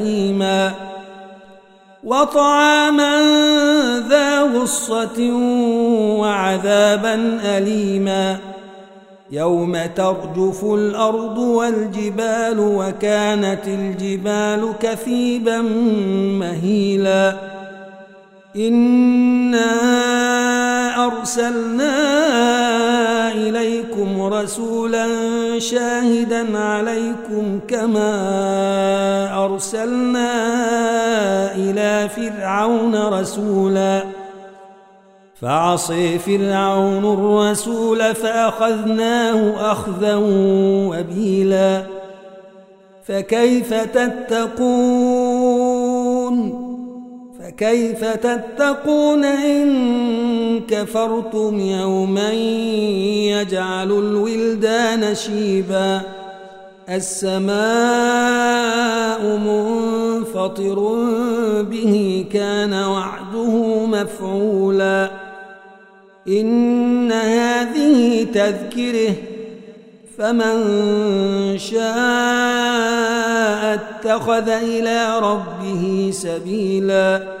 وجحيما وطعاما ذا غصة وعذابا أليما يوم ترجف الأرض والجبال وكانت الجبال كثيبا مهيلا إنا أرسلنا إليكم رسولا شاهدا عليكم كما أرسلنا إلى فرعون رسولا. فعصي فرعون الرسول فأخذناه أخذا وبيلا. فكيف تتقون؟ فكيف تتقون إن كفرتم يوما يجعل الولدان شيبا. السماء منفطر به كان وعده مفعولا. إن هذه تذكرة فمن شاء اتخذ إلى ربه سبيلا.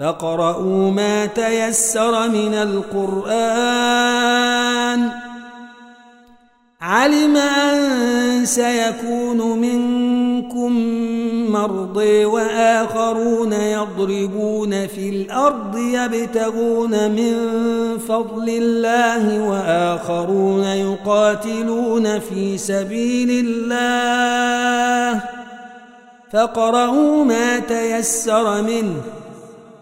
فاقرؤوا ما تيسر من القرآن. علم أن سيكون منكم مرضي وآخرون يضربون في الأرض يبتغون من فضل الله وآخرون يقاتلون في سبيل الله. فاقرؤوا ما تيسر منه.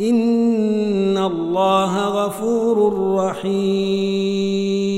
إن الله غفور رحيم